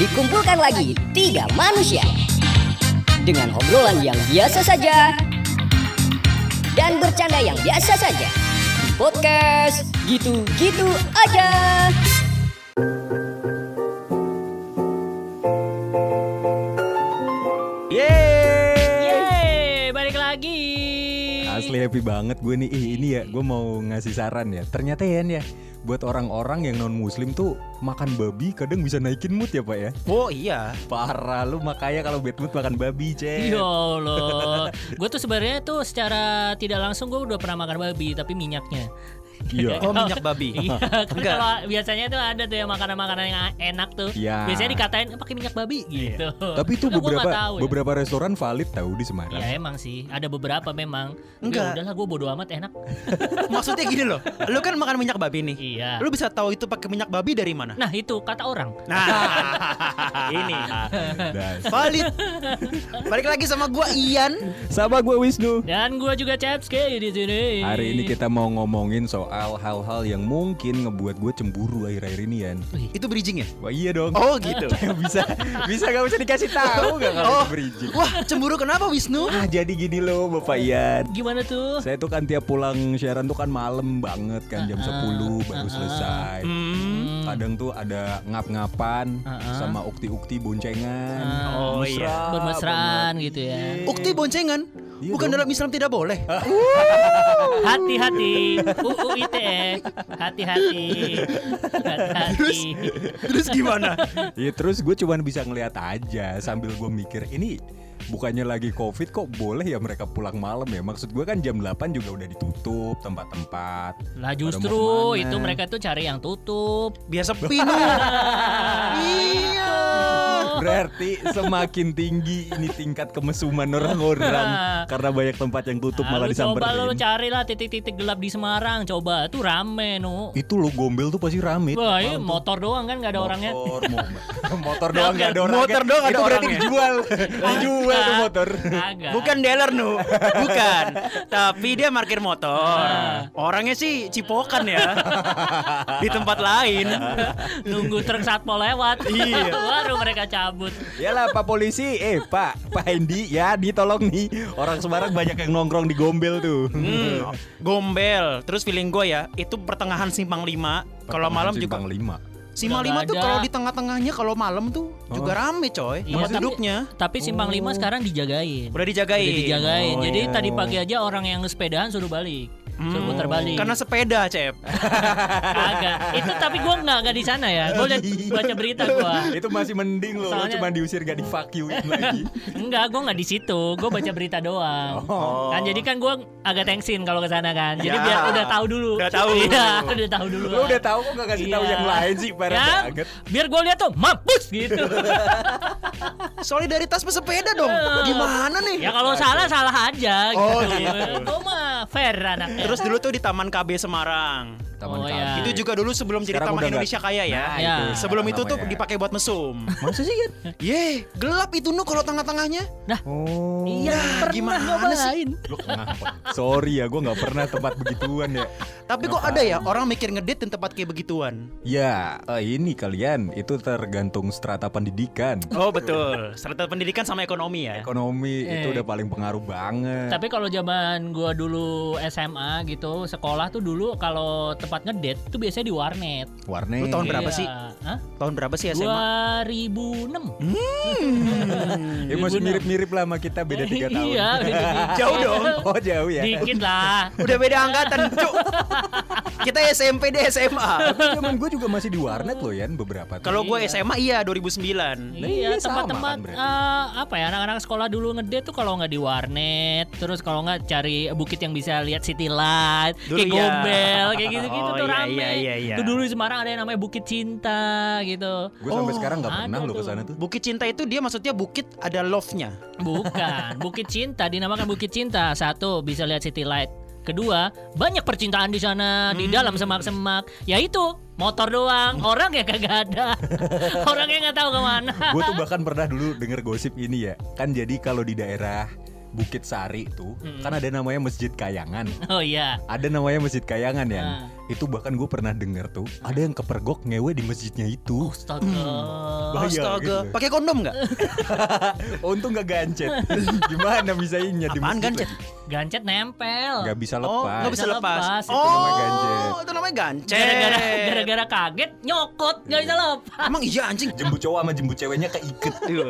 Dikumpulkan lagi tiga manusia dengan obrolan yang biasa saja dan bercanda yang biasa saja. Di podcast gitu-gitu aja. Happy banget gue nih. Ih, ini ya, gue mau ngasih saran ya. Ternyata ya, ya buat orang-orang yang non muslim tuh makan babi kadang bisa naikin mood ya pak ya Oh iya. parah lu makanya kalau bad mood makan babi cek Ya Allah, gue tuh sebenarnya tuh secara tidak langsung gue udah pernah makan babi tapi minyaknya. Iya Oh minyak babi. Iya, kan Enggak. kalau biasanya tuh ada tuh yang makanan-makanan yang enak tuh. Iya. Biasanya dikatain "Eh, pakai minyak babi gitu. tapi itu gua beberapa nggak tahu ya. beberapa restoran valid tahu di Semarang Ya emang sih, ada beberapa memang. Enggak. Ya udahlah gue bodo amat enak. Maksudnya gini loh. Lu kan makan minyak babi nih. Iya. Lu bisa tahu itu pakai minyak babi dari mana? Nah itu kata orang. Nah, ini valid. Balik lagi sama gua Ian. sama gue Wisnu Dan gue juga Chapski di sini. hari ini kita mau ngomongin soal hal-hal yang mungkin ngebuat gue cemburu akhir-akhir ini Yan Itu bridging ya? wah iya dong Oh gitu. bisa bisa gak bisa dikasih tahu gak kalau Oh. berizin Wah, cemburu kenapa Wisnu? ah jadi gini loh Bapak Ian Gimana tuh? Saya tuh kan tiap pulang siaran tuh kan malam banget kan jam 10 baru selesai. Hmm. Kadang tuh ada ngap-ngapan Uh-uh. sama ukti-ukti boncengan. Oh, Mesra iya. Bermesraan gitu ya. Ukti boncengan. Iya Bukan dong. dalam Islam tidak boleh. Hati-hati, UU ITE, hati-hati, hati-hati. Terus gimana? Iya terus gue cuman bisa ngeliat aja sambil gue mikir ini bukannya lagi covid kok boleh ya mereka pulang malam ya maksud gue kan jam 8 juga udah ditutup tempat-tempat Lah justru itu mereka tuh cari yang tutup. Biasa pinu. iya. Berarti semakin tinggi ini tingkat kemesuman orang-orang karena banyak tempat yang tutup Ah, malah lu coba lu disamperin carilah titik-titik gelap di Semarang, coba tuh rame nu. itu lo gombel tuh pasti rame. Wah, tuh. motor doang kan nggak ada orangnya. motor, mo- motor doang nggak ada orangnya Motor doang ada itu berarti orangnya. dijual dijual tuh motor Kagak. Bukan dealer nu, bukan. Tapi dia parkir motor. Orangnya sih cipokan ya. Di tempat lain. nunggu truk satpol lewat. Iya. Baru mereka cabut. Yalah Pak Polisi Eh Pak Pak Hendi Ya ditolong nih Orang Semarang banyak yang nongkrong di gombel tuh Hmm, gombel. Terus feeling gue ya, itu pertengahan simpang 5 Kalau malam juga Simpang lima Simpang Udah 5 nggak tuh kalau di tengah-tengahnya kalau malam tuh juga rame coy. Iya, Tempat tapi- duduknya Tapi simpang Oh. 5 sekarang dijagain. udah dijagain. Udah dijagain. Oh, Jadi iya. tadi pagi aja orang yang sepedahan suruh balik. Suruh Hmm, putar balik. Karena sepeda, Cep. Kagak. Itu tapi gua nggak nggak di sana ya. Gua liat baca berita gua. Itu masih mending loh Lo Soalnya- cuma diusir gak di fuck you-in lagi Enggak, gua nggak di situ. Gua baca berita doang. Oh. Kan jadi kan gua agak tensin kalau ke sana kan. Jadi Ya. biar udah tahu dulu. Udah tahu. Iya, udah tahu dulu. Lo udah tahu kok gak kasih tahu Iya. yang lain sih Parah Ya, banget Biar gua lihat tuh mampus gitu. Solidaritas pesepeda dong. Gimana nih? ya kalau salah salah aja gitu. Oh, gitu. Gua mah fair anaknya. Terus dulu tuh di Taman KB Semarang. Taman Oh, iya. Itu juga dulu sebelum jadi Sekarang Taman nggak- Indonesia Kaya ya. Nah, Ya. itu Sebelum itu tuh dipakai buat mesum. Masa sih kan? Ye, gelap itu nu kalau tengah-tengahnya. Oh Iya, pernah gimana. Lo ngapa? Sorry ya gue gak pernah tempat begituan ya Tapi kok ada ya orang mikir ngedate di tempat kayak begituan? Ya eh, ini kalian Itu tergantung strata pendidikan Oh betul. Serta pendidikan sama ekonomi ya. Ekonomi Eh. itu udah paling pengaruh banget Tapi kalau zaman gua dulu SMA gitu, sekolah tuh dulu kalau tempat ngedate tuh biasanya di warnet. Warnet Lu tahun berapa Iya. sih? Hah? Tahun berapa sih SMA? 2006. Ya masih mirip-mirip lah sama kita beda tiga tahun. Iya. Jauh dong. Oh jauh ya. Dikit lah. Udah beda angkatan, cuk. Kita SMP deh SMA. Tapi zaman gue juga masih di warnet loh Yan beberapa. Kalau gue Iya. SMA iya 2009. Iya, iya, sama tempat-tempat kan eh, apa ya anak-anak sekolah dulu ngedate tuh kalau nggak di warnet, terus kalau nggak cari bukit yang bisa lihat city light, Dulu kayak ya. gombel, kayak gitu-gitu Oh, tuh iya, rame. iya, iya, iya. Tuh dulu di Semarang ada yang namanya Bukit Cinta gitu. gue sampai Oh, sekarang nggak ada pernah lo tuh. ke sana tuh. Bukit Cinta itu dia maksudnya bukit ada love-nya. Bukan, Bukit Cinta dinamakan Bukit Cinta. Satu bisa lihat city light. Kedua, banyak percintaan di sana di dalam semak-semak. Ya itu motor doang, orang ya kagak ada. Orangnya nggak tahu ke mana. gue tuh bahkan pernah dulu denger gosip ini ya. Kan jadi kalau di daerah Bukit Sari tuh Hmm. kan ada namanya Masjid Kayangan. Oh iya. Ada namanya Masjid Kayangan ya. Ah. Itu bahkan gue pernah denger tuh ada yang kepergok ngewe di masjidnya itu. Astaga. Bahaya Astaga, gitu. pakai kondom nggak? Untung gak gancet. Gimana bisanya di Apaan gancet? lagi? Gancet nempel. Gak bisa Oh, lepas. nggak bisa Bisa lepas. lepas, itu Oh, namanya gancet. itu namanya gancet. Gara-gara kaget nyokot nggak bisa lepas. Emang iya anjing. Jemput cowok sama jemput ceweknya keiket. Iya.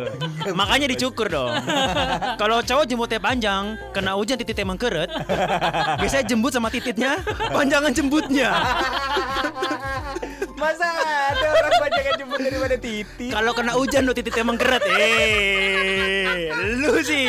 Makanya dicukur dong. Kalau cowok jembutnya panjang, kena hujan titiknya mengkeret. Biasanya jembut sama tititnya panjangan jembutnya. Masa ada orang banyak yang jemput daripada titik? Kalau kena hujan lo titiknya mengkeret, eh, lu sih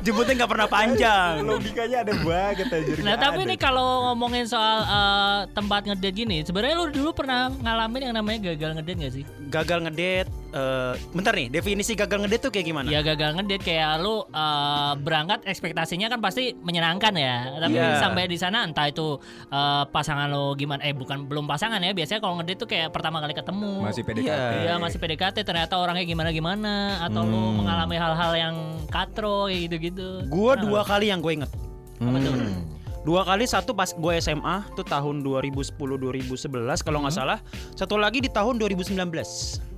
jembutnya nggak pernah panjang. Logikanya ada banget anjir. Nah tapi ada. nih kalau ngomongin soal eh, tempat ngedate gini, sebenarnya lu dulu pernah ngalamin yang namanya gagal ngedate gak sih? Gagal ngedate, eh, bentar nih definisi gagal ngedate tuh kayak gimana? Ya gagal ngedate kayak lu eh, berangkat ekspektasinya kan pasti menyenangkan ya. Tapi Iya. sampai di sana entah itu eh, pasangan lo gimana eh bukan belum pasangan ya. Biasanya kalau ngedate tuh kayak pertama kali ketemu. masih PDKT. Iya. Iya masih PDKT ternyata orangnya gimana-gimana atau lu Hmm. mengalami hal-hal yang katro kayak gitu-gitu. Gua Pernah dua nggak? kali yang gue inget. Apa tuh? Hmm. Dua kali satu pas gue SMA tuh tahun 2010 2011 kalau nggak salah. Satu lagi di tahun 2019.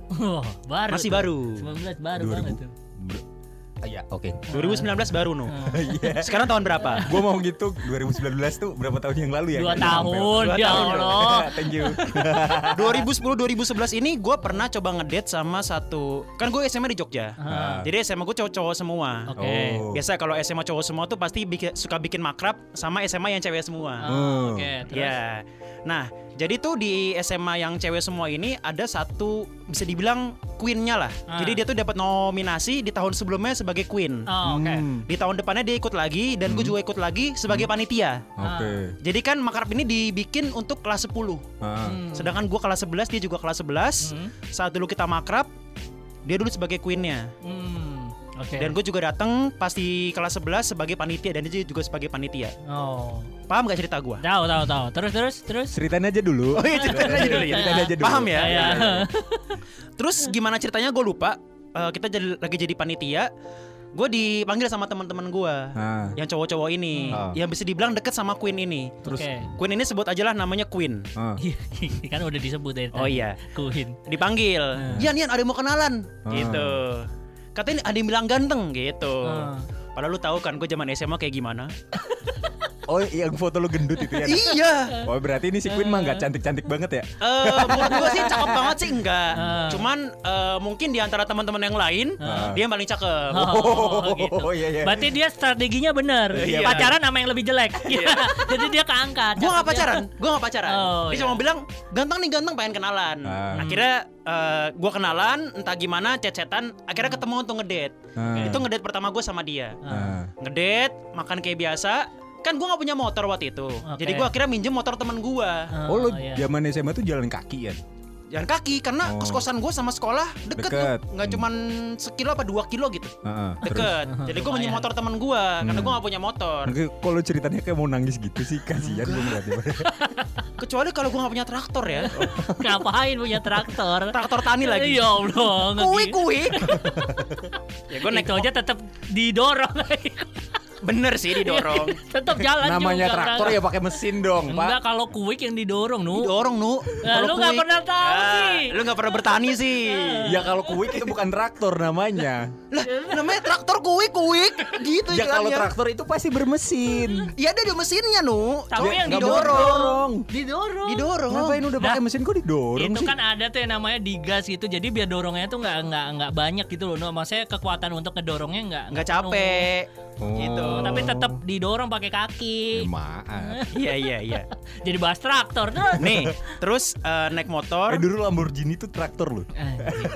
Wah, baru. Masih tuh. baru. 19 baru 2000. banget tuh. Iya, oke. 2019 baru no. Iya. Sekarang tahun berapa? Gue mau gitu 2019 tuh berapa tahun yang lalu ya? Dua tahun, nyampe. ya tahun. Allah. Thank you. 2010 2011 ini gue pernah coba ngedate sama satu kan gue SMA di Jogja. Ah. Jadi SMA gue cowok-cowok semua. Oke. Oh. Biasa kalau SMA cowok semua tuh pasti bikin- suka bikin makrab sama SMA yang cewek semua. Oh, Oh. Oke, terus. Ya. Nah, jadi tuh di SMA yang cewek semua ini ada satu bisa dibilang queen-nya lah. Ah. Jadi dia tuh dapat nominasi di tahun sebelumnya sebagai queen. Oh, oke. Hmm. Di tahun depannya dia ikut lagi dan gue juga ikut lagi sebagai panitia. Oke. Jadi kan makrab ini dibikin untuk kelas 10. Ah. Hmm. Sedangkan gue kelas 11, dia juga kelas 11. Hmm. Saat dulu kita makrab, dia dulu sebagai queen-nya. Hmm. Oke. Dan gue juga datang pas di kelas 11 sebagai panitia dan dia juga sebagai panitia. Oh. Paham gak cerita gue? Tahu tahu tahu. Terus terus terus. Ceritain aja dulu. Oh iya ceritain aja dulu ya. Ceritain aja dulu. Paham ya? Ya. Terus gimana ceritanya gue lupa. Eh, kita jadi, lagi jadi panitia. Gue dipanggil sama teman-teman gue. Ah. Yang cowok-cowok ini, Ah. yang bisa dibilang deket sama Queen ini. Terus Oke. Queen ini sebut aja lah namanya Queen. ah. kan udah disebut dari Oh iya. Queen. Dipanggil, Yan Yan ada yang mau kenalan, Ah. gitu. Katanya ada yang bilang ganteng, gitu. Ah. Padahal lu tahu kan gue zaman SMA kayak gimana? Oh, yang foto lu gendut itu ya. iya. Oh, berarti ini si Queen mah nggak cantik-cantik banget ya? Eh, menurut gue sih cakep banget sih enggak. Ah. Cuman eh, mungkin di antara teman-teman yang lain dia yang paling cakep. Oh, gitu. Oh, iya, iya. Berarti dia strateginya benar. Iya. Pacaran sama yang lebih jelek. Jadi dia keangkat. Gue gak Cakepnya. pacaran, gue gak pacaran. Oh, Dia iya. cuma bilang ganteng nih ganteng pengen kenalan. Ah. Akhirnya gue kenalan, entah gimana chat-chatan, akhirnya ketemu untuk ngedate. Ah. Itu ngedate pertama gue sama dia. Ah. Ngedate, makan kayak biasa. Kan gue gak punya motor waktu itu. Jadi gue akhirnya minjem motor teman gue. Oh, lu iya. zaman SMA tuh jalan kaki ya? Jalan kaki karena Oh. kos-kosan gue sama sekolah deket, Deket. tuh. Nggak cuman sekilo apa dua kilo gitu. Heeh. Terus Deket. Jadi gue minjem Lumayan. motor teman gue karena Hmm. gue gak punya motor. Kalau ceritanya kayak mau nangis gitu sih kasihan gue ngeliatnya. Kecuali kalau gue gak punya traktor ya. Ngapain punya traktor? Traktor tani lagi. Ya Allah. Kuik kuik. ya gue naik Itu aja tetap didorong. Bener sih didorong. tetap jalan Namanya juga, traktor kan? ya pakai mesin dong, Enggak Pak. kalau kuik yang didorong nu. Didorong nu. Nah, Kalau lu nggak pernah tahu Ya, sih. Lu gak pernah bertani sih. Ya kalau kuik itu bukan traktor namanya. Lah, namanya traktor kuik kuik. Gitu Ya kalau iklannya. traktor itu pasti bermesin. Ya ada di mesinnya nu. Tapi Cuma yang Nggak didorong. didorong. Didorong. Ngapain udah pakai mesin kok didorong itu sih? kan ada tuh yang namanya digas gitu jadi biar dorongnya tuh nggak nggak nggak banyak gitu loh no maksudnya kekuatan untuk ngedorongnya nggak Nggak capek. Oh. Tapi tetap didorong pakai Ya, kaki maaf. Iya iya iya. jadi bahas traktor terus Nih, terus eh, naik motor. Eh dulu Lamborghini itu traktor loh. Anjing.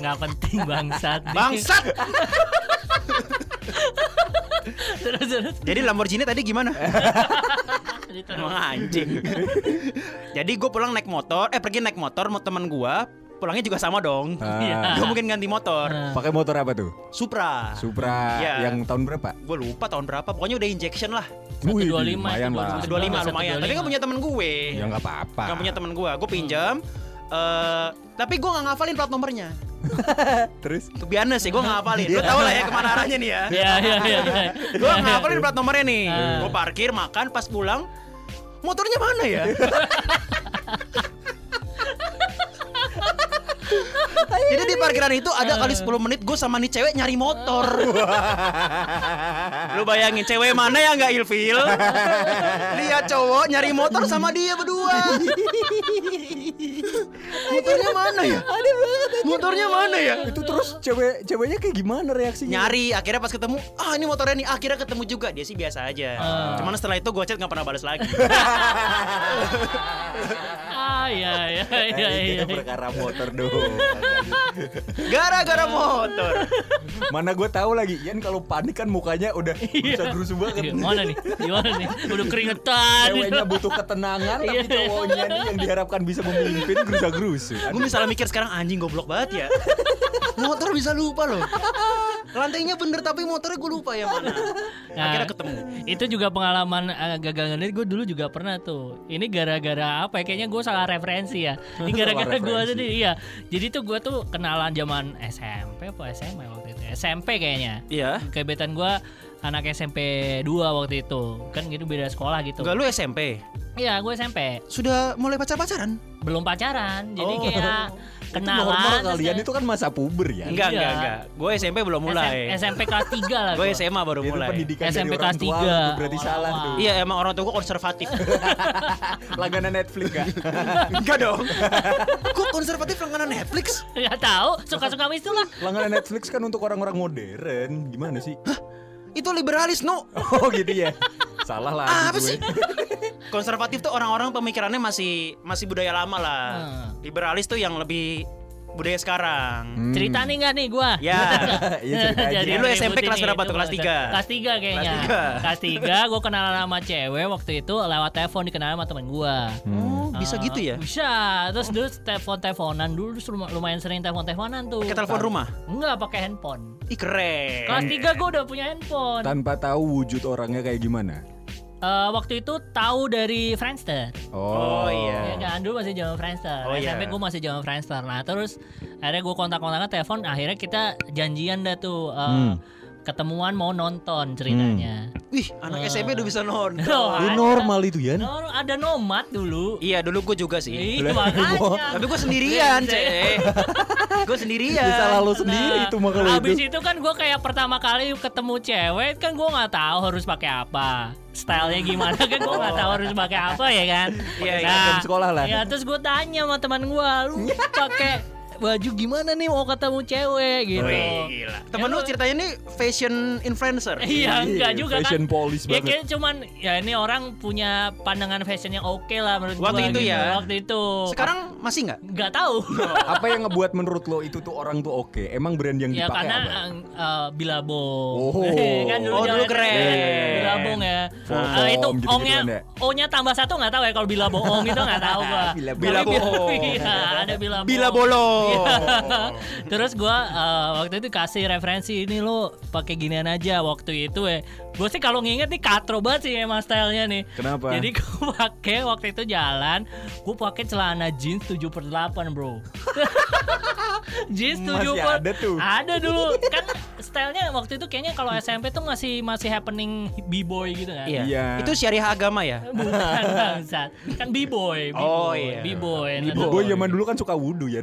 nggak penting bangsat Bangsat. terus terus Jadi Lamborghini tadi gimana? Emang anjing. Jadi gue pulang naik motor, eh pergi naik motor mau teman gue, pulangnya juga sama dong. Ah. Gak mungkin ganti motor. Nah. Pakai motor apa tuh? Supra. Supra Iya. yang tahun berapa? Gue lupa tahun berapa, pokoknya udah injection lah. Wih, 125 lumayan lah. 125 lumayan. Tapi kan punya temen gue. Ya nggak apa-apa. Gak punya temen gue, gue pinjam. eh tapi gue gak ngafalin plat nomornya. Terus be honest ya, gue gak hafalin. Lu tau lah ya ke mana arahnya nih ya. Iya iya iya. iya. Gue gak hafalin plat nomornya nih. Ah. Gue parkir, makan, pas pulang, motornya mana ya? Jadi di parkiran itu ada kali 10 menit gue sama nih cewek nyari motor. Lu bayangin cewek mana yang nggak ilfil? Lihat cowok nyari motor sama dia berdua. Motornya mana ya? Motornya mana ya? itu terus cewek ceweknya kayak gimana reaksinya? Nyari, akhirnya pas ketemu, ah ini motornya nih, akhirnya ketemu juga. Dia sih biasa aja. Ah. Cuman setelah itu gue chat nggak pernah balas lagi. Ah iya iya iya iya. perkara motor doang. Gara-gara motor. Mana gue tahu lagi, Ian kalau panik kan mukanya udah bisa gerusu banget. Gimana nih? Gimana nih? Udah keringetan. Ceweknya butuh ketenangan, tapi Iya. cowoknya nih yang diharapkan bisa memimpin gerusa gerusu. Gue misalnya mikir sekarang anjing goblok banget ya. Motor bisa lupa loh. Lantainya bener tapi motornya gue lupa ya mana. Nah, Akhirnya ketemu. Itu juga pengalaman uh, gagal ngeliat gue dulu juga pernah tuh. Ini gara-gara apa ya? Kayaknya gue salah referensi ya. Ini gara-gara gue tadi iya. Jadi tuh gue tuh kenalan zaman SMP apa SMA waktu itu? ya? SMP kayaknya. Iya. Kebetulan gue anak SMP 2 waktu itu. Kan gitu beda sekolah gitu. Enggak lu SMP. Iya, gue SMP. Sudah mulai pacar-pacaran? Belum pacaran. Jadi Oh. kayak Itu kenalan. normal terus kalian itu kan masa puber ya. Enggak, Iya. enggak, enggak. Gue SMP belum mulai. SM SMP kelas 3 lah Gue gua. SMA baru Itu mulai. pendidikan SMP kelas tua tiga, lu tuh berarti salah tuh. Iya emang orang tua gue konservatif. Langganan Netflix kan. Enggak dong. Kok konservatif langganan Netflix? Gak tahu, suka-suka itu lah. Langganan Netflix kan untuk orang-orang modern. Gimana sih? Itu liberalis no. Oh gitu ya. Salah lagi Apa gue. sih? Konservatif tuh orang-orang pemikirannya masih masih budaya lama lah. Hmm. Liberalis tuh yang lebih budaya sekarang. Hmm. Cerita nih gak nih gua? Ya. Iya, cerita aja. Jadi lu SMP kelas berapa tuh? Kelas tiga? Kelas 3 kayaknya. Kelas tiga. Kelas 3 gua kenalan sama cewek waktu itu lewat telepon dikenalan sama temen gua. Oh, bisa Ah, gitu ya? Bisa. Terus dulu telepon-teleponan dulu terus lum- lumayan sering telepon-teleponan tuh. Pakai telepon rumah. Enggak pakai handphone. Ih keren. Kelas 3 gua udah punya handphone. Tanpa tahu wujud orangnya kayak gimana. Eh, waktu itu tahu dari Friendster. Oh, iya. Ya kan dulu masih zaman Friendster. Oh, iya. SMP gue masih zaman Friendster. Nah terus akhirnya gue kontak-kontakan telepon. Akhirnya kita janjian dah tuh eh, Hmm. ketemuan mau nonton ceritanya. Wih, anak SMP udah bisa nonton. Oh, ada. normal itu ya. No, ada nomad dulu. Iya, dulu gue juga sih. Iya makanya. Tapi gue sendirian, cek. gue sendirian. Ya salah lu sendiri itu mah kalau Habis itu. itu kan gue kayak pertama kali ketemu cewek kan gue nggak tahu harus pakai apa, stylenya gimana kan gue nggak tahu harus pakai apa ya kan. Iya, iya, seragam sekolah lah. Ya terus gue tanya sama teman gue, lu pakai baju gimana nih mau ketemu cewek gitu. Wih, gila. Temen Ya, lu ceritanya nih fashion influencer. Iya, enggak juga fashion kan. police Ya banget. kayak cuman ya ini orang punya pandangan fashion yang oke lah menurut Waktu gua itu gitu. ya? Waktu itu. Sekarang masih nggak? nggak tahu. Apa yang ngebuat menurut lo itu tuh orang tuh oke? Emang brand yang ya dipakai karena apa? uh, Bilabong. Oh. kan dulu Oh, dulu keren. Bilabong ya. Uh, itu gitu-gituan ongnya ya? O-nya tambah satu nggak tahu ya kalau Bilabong ong itu nggak tahu gua. Bilabong. Bilabong. Iya, ada. Bila bolo. Iya. Terus gua uh, waktu itu kasih referensi ini lo pakai ginian aja waktu itu ya. Gue sih kalau nginget nih katro banget sih emang stylenya nih. Kenapa? Jadi gue pakai waktu itu jalan, gue pakai celana jeans 7 per 8 bro. jeans 7 Masih per ada tuh. Ada dulu. Kan stylenya waktu itu kayaknya kalau SMP tuh masih masih happening b-boy gitu kan. Iya. Iya. Itu syariah agama ya? Bukan bangsat. Kan b-boy, b-boy. Oh, iya. B-boy. Gue zaman dulu kan suka wudhu ya.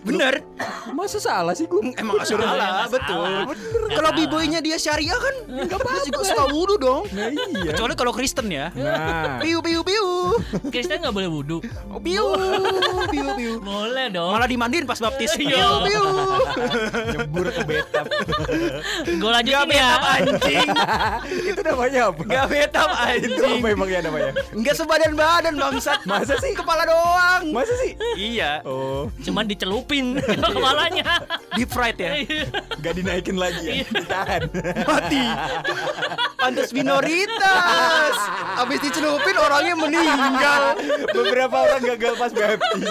Bener. Masa salah sih gue? Emang gak salah, betul. Kalau salah. b-boynya dia syariah kan Enggak apa juga suka wudhu dong. Nah iya. Kecuali kalau Kristen ya. Nah. Piu piu piu. Kristen nggak boleh wudhu. Oh, piu piu piu. Boleh dong. Malah dimandiin pas baptis. Piu Iya. piu. Nyebur ke betap. Gue Gak lanjutin ya. betap anjing. itu namanya apa? Gak betap Itu anjing. apa emangnya namanya? Enggak sebadan-badan bangsat. Masa sih? Kepala doang. Masa sih? Iya. Oh, Cuman dicelupin ke kepalanya. Deep fried ya. Gak dinaikin lagi ya? Ditahan. Mati. Pantes minoritas. Habis dicelupin orangnya meninggal. Beberapa orang gagal pas baptis.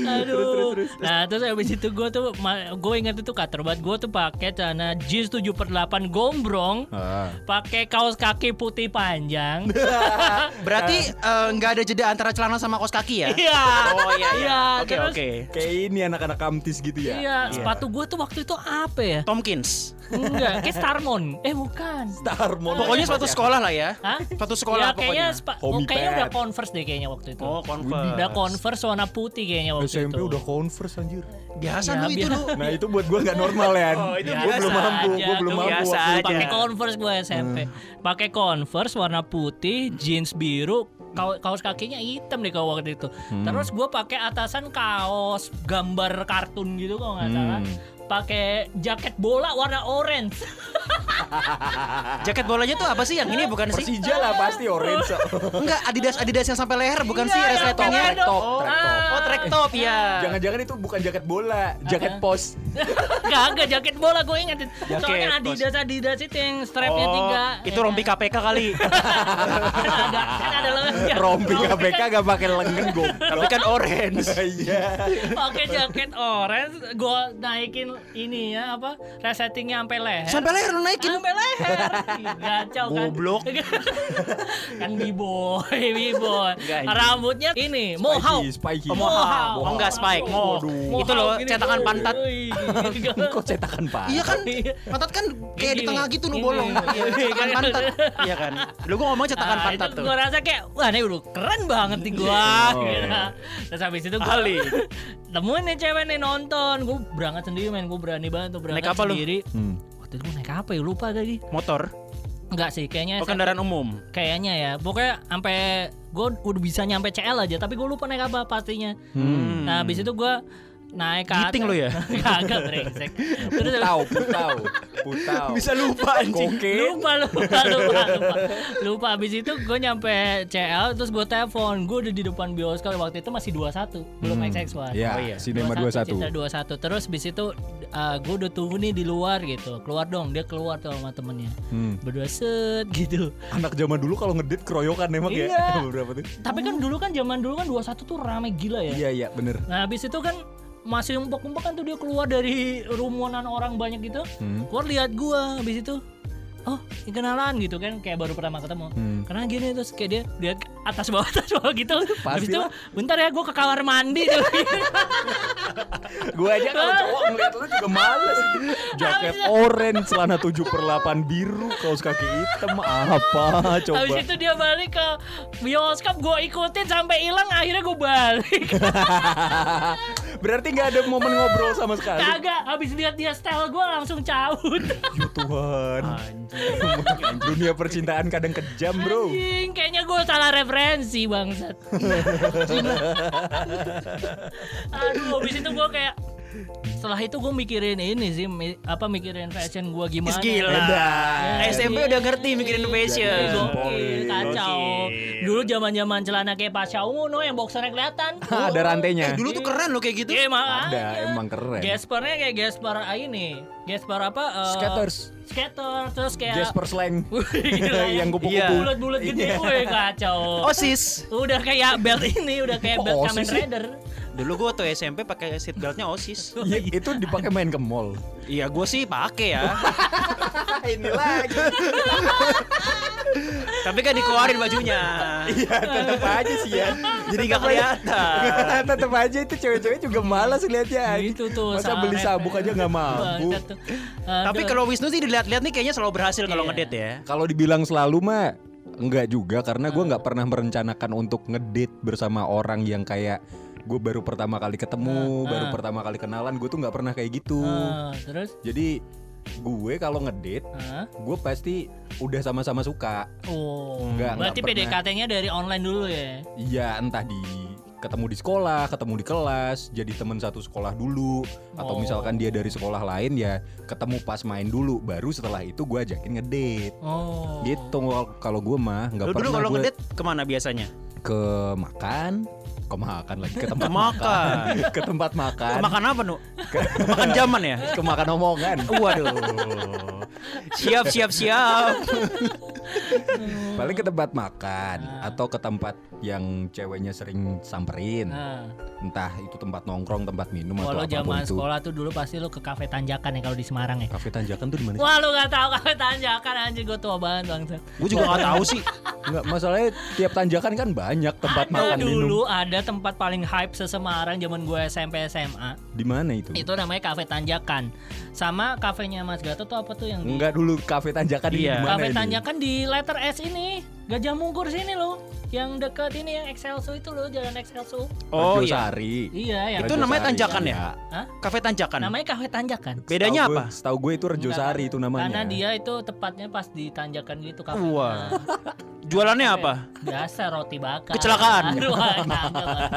Aduh. Nah terus habis itu gue tuh gue ingat itu kater banget gue tuh pakai celana jeans 7 per 8 gombrong, Ah. pakai kaos kaki putih panjang. Berarti eh, nggak ada jeda antara celana sama kaos kaki ya? Iya. Oh iya iya. Oke terus- oke. Kayak ini anak-anak kamtis gitu ya. Iya, sepatu gue tuh waktu itu apa ya? Tomkins. Enggak, kayak Starmon. Eh bukan. Starmon. Pokoknya sepatu sekolah lah ya. Hah? Sepatu sekolah ya, kayaknya pokoknya. oh, kayaknya udah. Converse deh kayaknya waktu itu. Oh, Converse. Udah Converse warna putih kayaknya waktu SMP itu. udah converse anjir. Biasa Ya, lu itu lu. Nah itu buat gue nggak normal ya. Oh, itu gue belum mampu, aja, gue belum tuh mampu. biasa aja. pakai Converse gue SMP. Pakai Converse warna putih, jeans biru, kaos kakinya hitam deh kalau waktu itu. Terus gue pakai atasan kaos gambar kartun gitu kalau nggak salah. Pakai jaket bola warna orange. Jaket bolanya tuh apa sih yang ini bukan sih? Persija lah pasti orange. Enggak, Adidas Adidas yang sampai leher bukan sih Iya, resletingnya? Track top, Oh, track top. Oh, track top ya. Jangan-jangan itu bukan jaket bola, jaket pos. Kagak jaket bola gue ingetin. Jaket, Soalnya. Adidas Adidas itu yang strapnya Oh, tiga. itu ya rompi? KPK kali. kan ada kan lengan. Rompi KPK kan gak pakai lengan gue. Tapi kan orange. Iya. pakai jaket orange, gue naikin ini ya apa resettingnya sampai leher. Sampai leher lu naikin. Sampai leher. Gacau kan. Goblok. kan b-boy, b-boy. Rambutnya ini mohawk. Spiky. Oh, mohawk. Oh, enggak, spike. Mo. Itu loh, cetakan pantat. Kok cetakan pak? Iya kan? Iya. Pantat kan kayak di tengah gitu nu bolong. Iya, cetakan pantat. Iya kan? Lu gua ngomong cetakan Nah, pantat tuh. Gue rasa kayak wah ini udah keren banget nih gua. Oh. gitu. Terus habis itu gue Ali. temuin nih cewek nih nonton. Gue berangkat sendiri men, gue berani banget tuh berangkat Naik apa lu? sendiri. Hmm. Waktu itu gue naik apa ya lupa tadi. Motor. Enggak sih, kayaknya Oh, kendaraan umum. kayaknya ya. Pokoknya sampai gue udah bisa nyampe CL aja, tapi gue lupa naik apa pastinya. Hmm. Nah, habis itu gue naik ke atas. Giting lu ya? Kagak brengsek. Terus Putau, putau, putau. Bisa lupa anjing. Koke. lupa lupa lupa lupa lupa abis itu gue nyampe CL terus gue telepon gue udah di depan bioskop waktu itu masih 21 belum Hmm. XX1 Ya, Oh, iya. Cinema 21. Cinta 21 terus abis itu gue udah tunggu nih di luar gitu keluar dong dia keluar tuh sama temennya Hmm. berdua set gitu Anak zaman dulu kalau ngedit keroyokan emang Iya. ya. Berapa tuh? tapi kan dulu kan zaman dulu kan 21 tuh rame gila ya Iya, iya, bener. nah abis itu kan masih umpuk-umpuk kan tuh dia keluar dari rumunan orang banyak gitu Hmm. keluar lihat gua habis itu oh kenalan gitu kan kayak baru pertama ketemu Hmm. karena gini terus kayak dia lihat atas bawah atas bawah gitu habis itu bentar ya gua ke kamar mandi tuh Gue aja kalau cowok ngeliat lu juga males. Jaket orange, celana 7 per 8 biru, kaos kaki hitam, apa coba? habis itu dia balik ke bioskop gua ikutin sampai hilang akhirnya gua balik Berarti nggak ada momen ngobrol sama sekali. kagak habis lihat dia style gua langsung cabut Ya Tuhan. Dunia percintaan kadang kejam, Bro. Anjing, kayaknya gue salah referensi bangsat. Aduh, habis itu gue kayak setelah itu gue mikirin ini sih mi- apa mikirin fashion gue gimana. gila. Ya, SMP iya. udah ngerti mikirin fashion. Gokil, kacau. Gokil. Dulu zaman-zaman celana kayak Pasha Ungu no yang boxernya kelihatan. Ah, ada rantainya. Eh, dulu tuh keren loh kayak gitu. Iya, emang Ada, aja. emang keren. Gaspernya kayak Gasper ah, ini. Gasper apa? eh, Skaters. Skater terus kayak Jasper slang. Ya. yang kupu-kupu. Iya. bulat-bulat gede, wih kacau. Osis. Udah kayak belt ini, udah kayak belt Kamen? Rider. Dulu gua tuh SMP pakai seat beltnya Osis. Iya, itu dipakai main ke mall. Iya, gua sih pakai ya. Ini lagi. Tapi kan dikeluarin bajunya. Iya, tetap aja sih ya. Jadi nggak kelihatan. tetap aja itu cewek-cewek juga malas lihatnya. Gitu tuh. Masa beli sabuk aja nggak mampu. Tapi kalau Wisnu sih dilihat-lihat nih kayaknya selalu berhasil kalau Iya. ngedate ya. Kalau dibilang selalu mah enggak juga karena gue nggak pernah merencanakan untuk ngedate bersama orang yang kayak gue baru pertama kali ketemu, Ah, baru ah. pertama kali kenalan, gue tuh nggak pernah kayak gitu. Ah, terus? Jadi gue kalau ngedate, Hah? gue pasti udah sama-sama suka. Oh, Enggak, berarti. PDKT-nya dari online dulu ya? Iya, entah di ketemu di sekolah, ketemu di kelas, jadi teman satu sekolah dulu, atau Oh. misalkan dia dari sekolah lain ya ketemu pas main dulu, baru setelah itu gue ajakin ngedate. Oh. Gitu kalau gue mah nggak Lu pernah dulu kalau gue ngedate ke mana biasanya? ke makan, ke makan lagi ke tempat makan. ke tempat makan, Makan apa, Nu? Makan zaman ya? ke makan omongan. Waduh. Siap, siap, siap. Paling ke tempat makan atau ke tempat yang ceweknya sering samperin. Nah, Entah itu tempat nongkrong, tempat minum kalau atau apa pun zaman itu. sekolah tuh dulu pasti lu ke kafe Tanjakan ya kalau di Semarang ya. Kafe Tanjakan tuh di mana? Wah lu gak tahu kafe Tanjakan anjir gue tua banget bangsa. Gue juga gak tahu sih. Enggak, masalahnya tiap Tanjakan kan banyak tempat Ada makan dulu minum. ada tempat paling hype se-Semarang zaman gue SMP SMA. Di mana itu? Itu namanya kafe Tanjakan. Sama kafenya Mas Gatot tuh apa tuh yang di Enggak dulu Kafe Tanjakan Iya. di mana Kafe ini? Tanjakan di letter S ini Gajah Mungkur sini loh Yang dekat ini yang Excelso itu loh Jalan Excelso Oh iya. Sari. Iya yang Itu namanya Sari. Tanjakan ya? Hah? Kafe Tanjakan. Namanya Kafe Tanjakan Bedanya Setahu apa? gue- Setahu gue itu Rejo Enggak. Sari itu namanya. Karena dia itu tepatnya pas di Tanjakan gitu kafe Wah. Jualannya apa? Biasa roti bakar Kecelakaan. Aduh, enggak, enggak, enggak.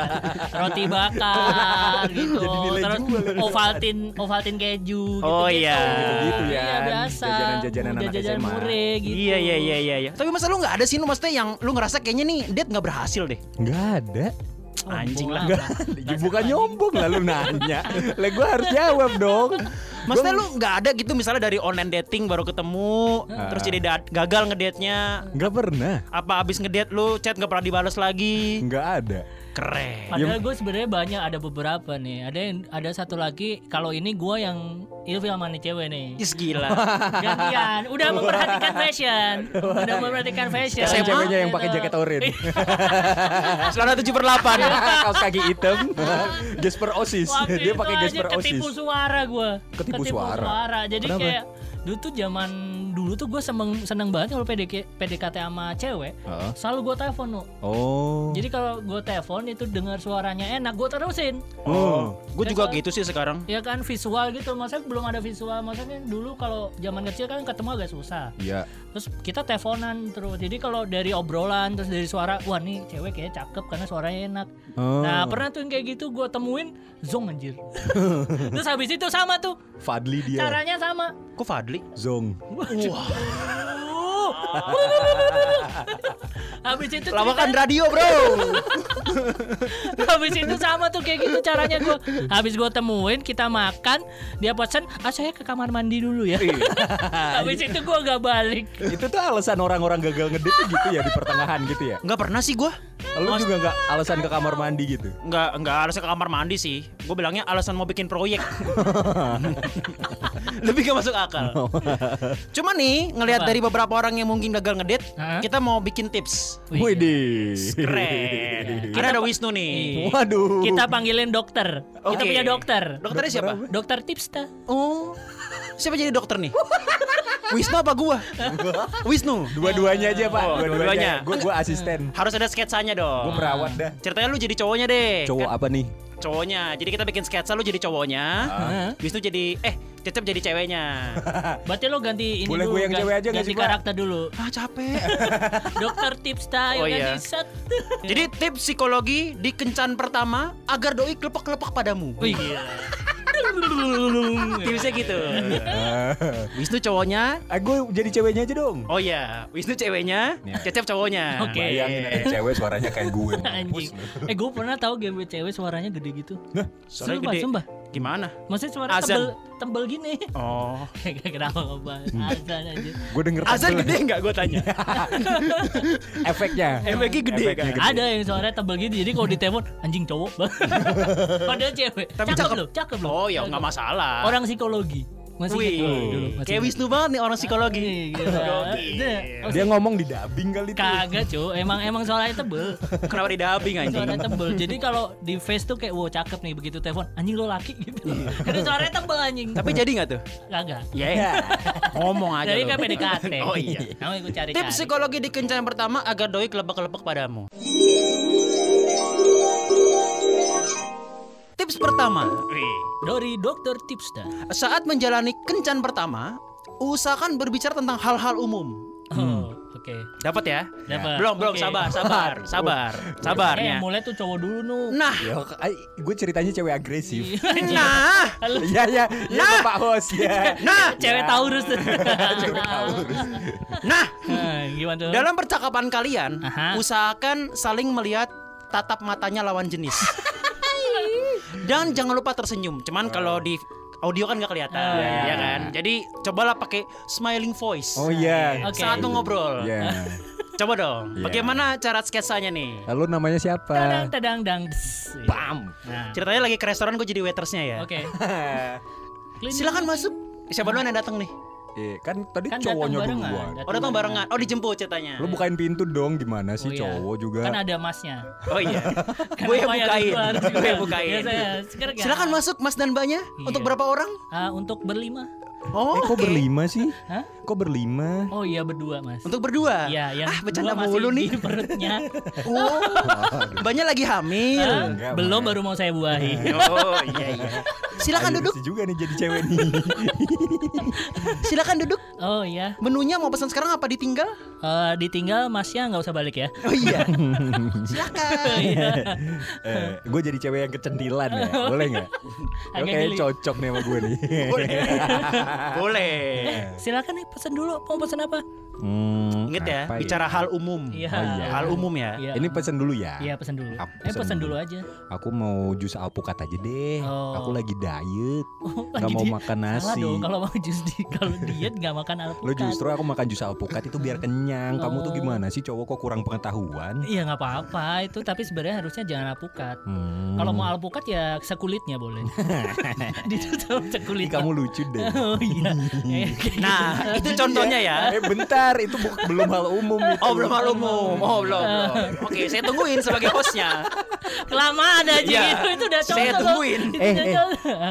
Roti bakar gitu Jadi nilai Terus jual. Ovaltine Ovaltine keju Oh, gitu-gitu. iya. Gitu ya. Iya biasa Jajanan-jajanan Udah anak jajan SMA. mure gitu Iya iya iya iya. iya. Tapi masa lu nggak ada sih lu maksudnya yang lu ngerasa kayaknya nih date nggak berhasil deh. Enggak ada. Anjing lah. Enggak. Ya, bukan nyombong lalu nanya. Lah gue harus jawab dong. Maksudnya lu nggak ada gitu misalnya dari online dating baru ketemu Ah. terus jadi da- gagal ngedate-nya. Enggak pernah. Apa abis ngedate lu chat nggak pernah dibalas lagi? Enggak ada. Keren. Padahal gue sebenarnya banyak ada beberapa nih. Ada yang ada satu lagi kalau ini gue yang ilfil sama nih cewek nih. Is gila. Gantian, udah memperhatikan fashion, udah memperhatikan fashion. Sekarang ceweknya yang pakai Gitu. jaket oranye. Selama 7 per 8 Kaos kaki hitam. Gesper Osis. Dia pakai Gesper Osis. ketipu suara gue. Ketipu suara? Jadi Kenapa? kayak dulu tuh zaman dulu tuh gue seneng seneng banget kalau PDK, PDKT sama cewek. Heeh. Selalu gue telepon nu. Oh. Jadi kalau gue telepon itu dengar suaranya enak, gue terusin. Oh. Gue juga gitu sih sekarang. Ya kan visual gitu, maksudnya belum ada visual. Maksudnya dulu kalau zaman kecil kan ketemu agak susah. Iya. Terus kita teleponan terus. Jadi kalau dari obrolan terus dari suara, wah nih cewek kayaknya cakep karena suaranya enak. Oh. Nah pernah tuh yang kayak gitu gue temuin zong anjir. terus habis itu sama tuh Fadli dia. caranya sama. Kok Fadli? Zong. habis itu Lawakan cerita- radio bro. habis itu sama tuh kayak gitu caranya gue. Habis gue temuin kita makan, dia pesan, ah saya ke kamar mandi dulu ya. habis itu gue gak balik. Itu tuh alasan orang-orang gagal ngedate tuh gitu ya di pertengahan gitu ya. Nggak pernah sih gue. Lu juga nggak alasan ke kamar mandi gitu. Nggak nggak alasan ke kamar mandi sih. Gue bilangnya alasan mau bikin proyek. Lebih gak masuk akal. Cuma nih ngelihat dari beberapa orang yang mungkin gagal ngedate, Hah? kita mau bikin tips. Wih, Widih. Keren. Kita ada Wisnu nih. Waduh. Kita panggilin dokter. Kita Oke. punya dokter. Dokternya siapa? Dokter Tipsta. Oh. Siapa jadi dokter nih? Wisnu apa gua? Wisnu. Dua-duanya aja pak. Oh, dua-duanya. Gue gue asisten. Harus ada sketsanya dong. Gue perawat dah. Ceritanya lu jadi cowoknya deh. Cowok Kan- apa nih? Cowoknya. Jadi kita bikin sketsa lu jadi cowoknya. Hah? Wisnu jadi eh Cecep jadi ceweknya. Berarti lo ganti ini Boleh dulu. gue yang gan- cewek aja ganti karakter dulu. ah capek. Dokter Tipsta ayo Oh, ganti iya. set. jadi tips psikologi di kencan pertama agar doi kelepek-kelepek padamu. Wih gila. Tipsnya gitu. Wisnu cowoknya. Ah, gue jadi ceweknya aja dong. Oh iya, Wisnu ceweknya, Ya. Cecep cowoknya. Oke. Bayangin ada cewek suaranya kayak gue. Anjing. Eh gue pernah tahu game cewek suaranya gede gitu. Suaranya Sumpah, gede. sumpah. Gimana? Maksudnya suara Azan. tebel tebel gini. Oh. Kenapa ngebahas azan aja. Gue denger Azan gede nggak gue tanya? efeknya. Efeknya gede Efeknya kan? Ada yang suaranya tebel gitu. Jadi kalau ditelepon anjing cowok. Padahal cewek. Tapi cakep, cakep. loh, cakep loh. Oh ya nggak masalah. Orang psikologi. Masih Wih, gua dulu. masih kayak. Wisnu banget nih orang psikologi. Gila. Gokil. Dia- Dia ngomong di dubbing kali itu. Kagak cuy, emang emang suaranya tebel. Kenapa di dubbing anjing? Suaranya tebel. Jadi kalau di face tuh kayak wow cakep nih begitu telepon anjing lo laki gitu. Itu suaranya tebel anjing. Tapi jadi nggak tuh? kagak. Ya, ngomong aja. Jadi kan PDKT. Oh iya. Kamu ikut cari Tips psikologi di kencan pertama agar doi kelepek-kelepek padamu. Tips pertama, Dari dokter Tipsta. saat menjalani kencan pertama, usahakan berbicara tentang hal-hal umum. Oh, oke. Dapat ya? Dapat. Belum, belum, Oke. sabar, sabar, sabar, sabarnya. Eh, mulai tuh cowok dulu nu. Nah, Ya, gue ceritanya cewek agresif. nah, Halo. Iya ya, ya Nah. Pak Host ya. nah, Cewek Taurus tuh. Cewek Taurus. nah. Nah, Gimana tuh? Dalam percakapan kalian, Aha. usahakan saling melihat tatap matanya lawan jenis. Dan jangan lupa tersenyum. Cuman kalau di audio kan nggak kelihatan, Oh, iya. ya kan? Jadi cobalah pakai smiling voice. Oh iya. Oke. Saat mau ngobrol. Iya. Coba dong. Iya. Bagaimana cara sketsanya nih? Lalu namanya siapa? Tadang tadang dang. Bam. Nah, Ceritanya lagi ke restoran gue jadi waitersnya ya. oke. Clean Silakan masuk. Siapa duluan yang datang nih? Iya, kan tadi Kan cowoknya barengan, duluan. Oh datang barengan. Oh dijemput ceritanya. Lu bukain pintu dong gimana sih Oh, iya. cowok juga? Kan ada masnya. Oh iya. gue yang ya bukain. harus harus Gue yang bukain. Ya, saya. Silakan masuk Mas dan Mbaknya. Untuk Iya. berapa orang? Ah, untuk berlima. Oh, eh kok oke. berlima sih? Hah? Kok berlima? Oh iya berdua mas. Untuk berdua. Iya, yang Ah, bercanda dua masih mulu nih. di perutnya. Oh. Mbaknya lagi hamil. Hah? enggak, Belum baru mau saya buahi. Oh iya iya. Silakan Ayo, duduk. juga nih jadi cewek nih. Silakan duduk. Oh iya. Menunya mau pesan sekarang apa ditinggal? Eh, ditinggal masnya nggak usah balik ya. Oh iya. Silakan. eh, gue jadi cewek yang kecentilan ya, boleh nggak? Agak Oke, geli. cocok nih sama gue nih. Boleh. Silakan nih pesan dulu. Mau pesan apa? Hmm, Ingat ya, apa bicara hal umum. Iya. Oh, iya. Hal umum ya. Iya. Ini pesan dulu ya. Iya pesan dulu. Aku eh pesan dulu. dulu aja. Aku mau jus alpukat aja deh. Oh. Aku lagi diet. Oh, Nggak mau jadi makan Salah nasi. dong kalau mau jus di kalau diet nggak makan alpukat. Lo justru aku makan jus alpukat itu biar kenyang. Kamu tuh Oh. gimana sih cowok kok kurang pengetahuan? Iya nggak apa-apa itu tapi sebenarnya harusnya jangan alpukat. Hmm. Kalau mau alpukat ya sekulitnya boleh. Ditutup Ih, sekulit. kamu lucu deh. Oh iya. Gitu. Nah, itu contohnya ya. Eh bentar, itu bu- belum hal umum itu. Oh belum hal umum. Oh belum. belum. Oke, saya tungguin sebagai hostnya. kelamaan aja Iya. gitu itu udah Saya contoh tungguin. Eh, eh.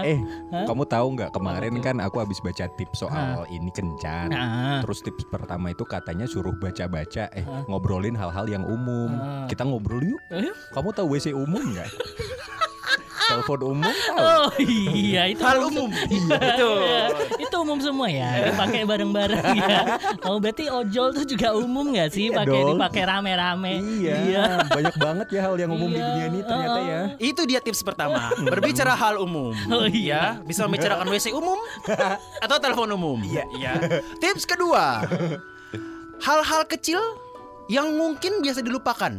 Eh, kamu tahu nggak kemarin kan aku habis baca tips soal ini kencan. Nah. Terus tips pertama itu katanya suruh baca-baca, eh ngobrolin hal-hal yang umum. Kita ngobrol yuk. Eh? Kamu tahu WC umum nggak? Telepon umum tahu? Oh iya itu Hal umum. Itu. Iya, itu umum semua ya dipakai bareng-bareng ya oh berarti ojol tuh juga umum nggak sih Iya pakai dipakai rame-rame Iya, banyak banget ya hal yang umum di Iya, dunia ini ternyata ya. Itu dia tips pertama. Berbicara hal umum. Oh, iya. Ya, bisa membicarakan WC umum atau telepon umum. Iya, iya. Tips kedua. Hal-hal kecil yang mungkin biasa dilupakan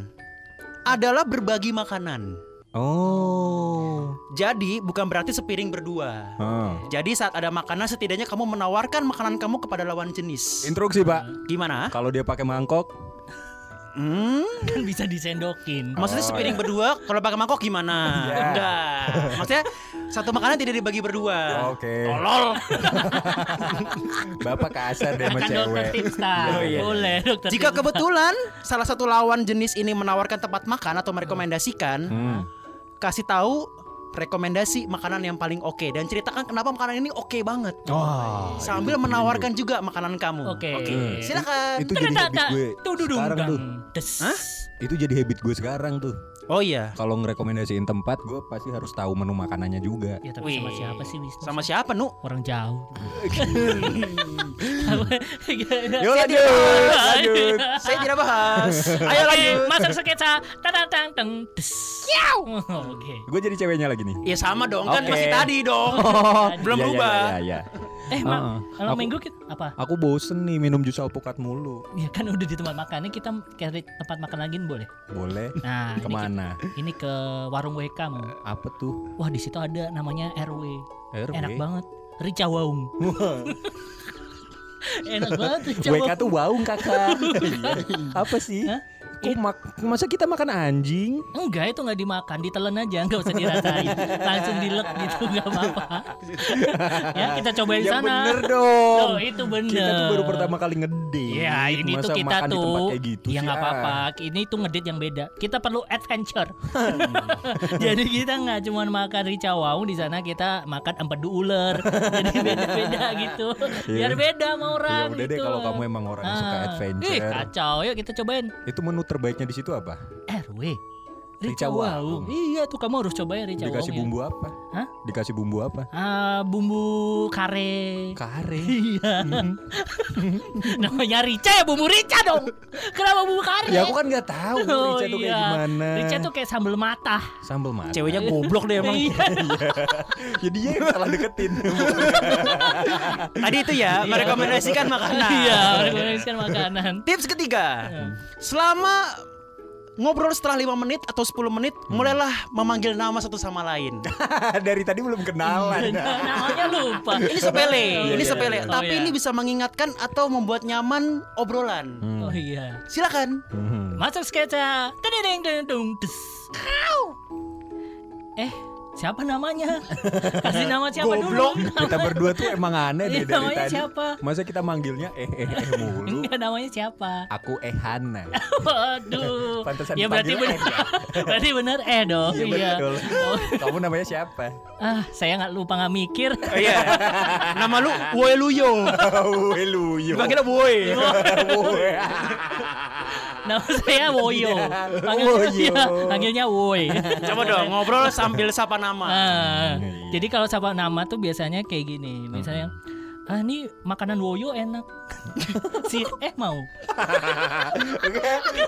adalah berbagi makanan. Oh. Jadi bukan berarti sepiring berdua. Ah. Jadi saat ada makanan setidaknya kamu menawarkan makanan kamu kepada lawan jenis. Instruksi Pak. Gimana? Kalau dia pakai mangkok, Hmm? kan bisa disendokin Maksudnya Oh, sepiring iya. berdua kalau pakai mangkok gimana? Iya. Enggak. Maksudnya satu makanan tidak dibagi berdua. Oke. Tolol. Bapak kasar deh sama kan dokter cewek. Oh, iya. boleh dokter Jika kebetulan salah satu lawan jenis ini menawarkan tempat makan atau merekomendasikan, Hmm. Kasih tahu rekomendasi makanan yang paling oke dan ceritakan kenapa makanan ini oke banget. Wah, Sambil itu menawarkan juga makanan kamu. Oke. Silakan. Itu jadi habit gue sekarang tuh. Hah? Itu jadi habit gue sekarang tuh. Oh iya. Kalau ngerekomendasiin tempat, gue pasti harus tahu menu makanannya juga. Ya tapi sama siapa sih Wisnu? Sama siapa, Nu? orang jauh. Yuk lanjut, lanjut. Saya tidak bahas. Ayo lanjut. Masuk sketsa. Tadang tang teng. Des. Oke. Gue jadi ceweknya lagi nih. Ya sama dong, kan masih tadi dong. Belum Iya, iya, berubah. Iya, iya. Eh. Mak, kalau minggu kita apa? Aku bosen nih minum jus alpukat mulu. Ya kan udah di tempat makan. Ini kita cari tempat makan lagi boleh. Boleh? Nah, ini Ke mana? Ini ke warung WK mau. Apa tuh? Wah, di situ ada namanya RW. RW? Enak banget. Rica Waung. Enak banget WK tuh waung kakak. Iya. Apa sih? Hah? Kok mak- masa kita makan anjing? Enggak, itu nggak dimakan, ditelan aja, nggak usah dirasain. Langsung dilek gitu, nggak apa-apa. ya, kita cobain Yang sana. bener dong. Tuh, itu bener. Kita tuh baru pertama kali ngedate. Ya ini Masa tuh kita makan di tempat tuh kayak gitu Ya nggak ah. apa-apa Ini tuh ngedit yang beda Kita perlu adventure Jadi kita nggak cuma makan rica waung di sana kita makan empedu ular Jadi beda-beda gitu Biar beda sama Ya orang udah deh gitu. kalau kamu emang orang yang suka Ah. adventure. Ih kacau Yuk kita cobain Itu menu terbaiknya di situ apa? RW Rica waung Iya tuh kamu harus cobain rica Dikasih waung ya. bumbu apa? Hah? Dikasih bumbu apa? Ah, bumbu kare Kare. Iya Namanya rica ya bumbu rica dong Kenapa bumbu kare ya aku kan nggak tahu Oh, rica tuh kayak iya. gimana. Rica tuh kayak sambal matah sambal mata. Ceweknya goblok deh emang. Iya. Jadi dia yang salah deketin. Tadi itu ya, merekomendasikan makanan. Iya, rekomendasikan makanan. Tips ketiga, selama ngobrol setelah 5 menit atau 10 menit mulailah memanggil nama satu sama lain. Dari tadi belum kenalan. Namanya lupa. Ini sepele, ini iya, sepele, iya. tapi Oh, iya. ini bisa mengingatkan atau membuat nyaman obrolan. Oh iya. Silakan. Hmm. Masuk sketsa. Deng des. Eh, siapa namanya? Kasih nama siapa Goblok. dulu? Kita berdua tuh emang aneh deh Iya, dari namanya tadi. siapa? Masa kita manggilnya eh eh eh mulu. Enggak namanya siapa? Aku Ehana. Waduh. Pantesan ya berarti benar. berarti benar eh dong. Iya Iya. betul. Oh, Kamu namanya siapa? ah, saya nggak lupa nggak mikir. Iya. Nama lu Woy Luyo. Weluyo. Dipanggilnya Boy. Nama saya Woyo. Panggil- Woyo. Iya, panggilnya Woy. Coba dong ngobrol sambil sapa nama. Ah, Iya. jadi kalau sama nama tuh biasanya kayak gini. Misalnya Ah ini makanan woyo enak Si eh mau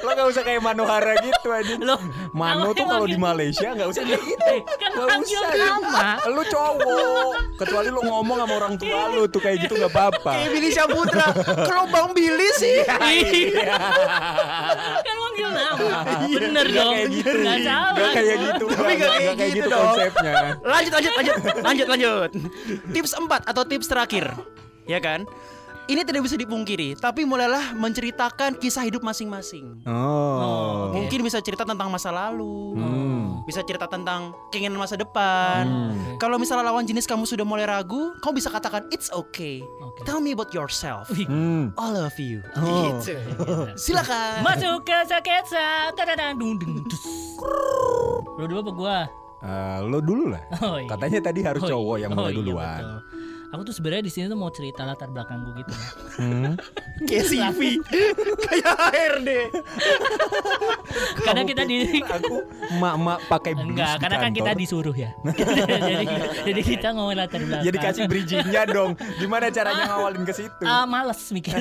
Lo gak usah kayak Manohara gitu aja. Loh Mano tuh kalau di Malaysia gak usah kayak gitu. Eh, Kan Gak usah. nama Lu cowok. Kecuali lu ngomong sama orang tua lu tuh kayak gitu gak apa-apa. Kayak Billy Saputra. Kalau Bang Billy sih. Iya Kan manggil nama Bener Gak dong kayak gitu. Salah Gak kayak gitu. Tapi nggak kayak gitu gitu dong. konsepnya. Lanjut lanjut lanjut lanjut lanjut. Tips 4 atau tips terakhir. Ya kan? Ini tidak bisa dipungkiri, tapi mulailah menceritakan kisah hidup masing-masing. Oh. Oke. Mungkin bisa cerita tentang masa lalu, Hmm. bisa cerita tentang keinginan masa depan. Hmm. Kalau misalnya lawan jenis kamu sudah mulai ragu, kamu bisa katakan it's okay. Oke. Tell me about yourself. Hmm. I love you. Oh. Gitu. Silakan. Masuk ke dung dung dus. Lu dulu apa gua? Eh, lo dulu lah. Oh, iya. Katanya tadi harus Oh, cowok iya. yang mulai Oh, iya, duluan. betul. Aku tuh sebenarnya di sini tuh mau cerita latar belakang gue gitu. Hmm. Kayak CV. Kayak HRD. karena kita di Aku mak-mak pakai blus enggak, karena kan kita disuruh ya. jadi jadi kita ngomong latar belakang. Jadi kasih bridgingnya dong. Gimana caranya ngawalin ke situ? Ah, males mikir.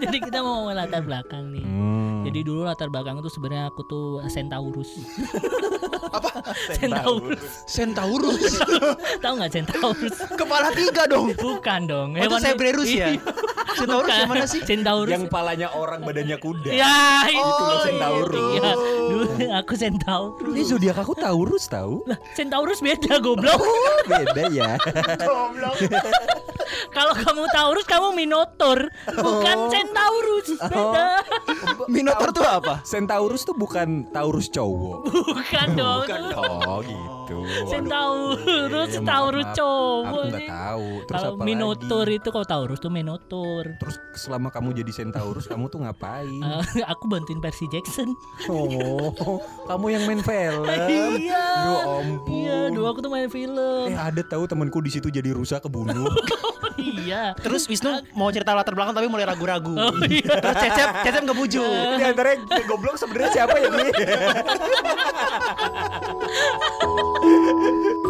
jadi kita mau ngomong latar belakang nih. Hmm. Jadi dulu latar belakang itu sebenarnya aku tuh Centaurus. Apa? Centaurus. Centaurus. Tahu nggak Centaurus? Kepala tiga dong. Bukan dong. Oh, itu Cerberus ya? Centaurus yang mana sih? Centaurus. yang palanya orang badannya kuda. Ya, itu Itu loh loh Centaurus. Iya, dulu aku Centaurus. Ini zodiak aku Taurus tahu. Lah, Centaurus beda goblok. Oh, beda ya. Kalau kamu Taurus, kamu Minotaur, bukan Oh. Centaurus. Beda. Minotaur tuh apa? Centaurus tuh bukan Taurus cowok. Bukan dong. Oh gitu. Centaurus, Iya, maaf, Taurus maaf. cowok. Aku nggak tahu. Terus apa Minotaur lagi? itu kalau Taurus tuh Minotaur. Terus selama kamu jadi Centaurus kamu tuh ngapain? Eh, aku bantuin Percy Jackson. Oh, kamu yang main film. iya. Ya ampun. Iya, dulu aku tuh main film. Eh ada tahu temanku di situ jadi rusak kebunuh. iya. Terus Wisnu mau cerita latar belakang tapi mulai ragu-ragu. Oh iya. Terus Cecep, Cecep ngebujuk. Di antara goblok sebenarnya siapa ya nih? 哈哈哈哈哈哈。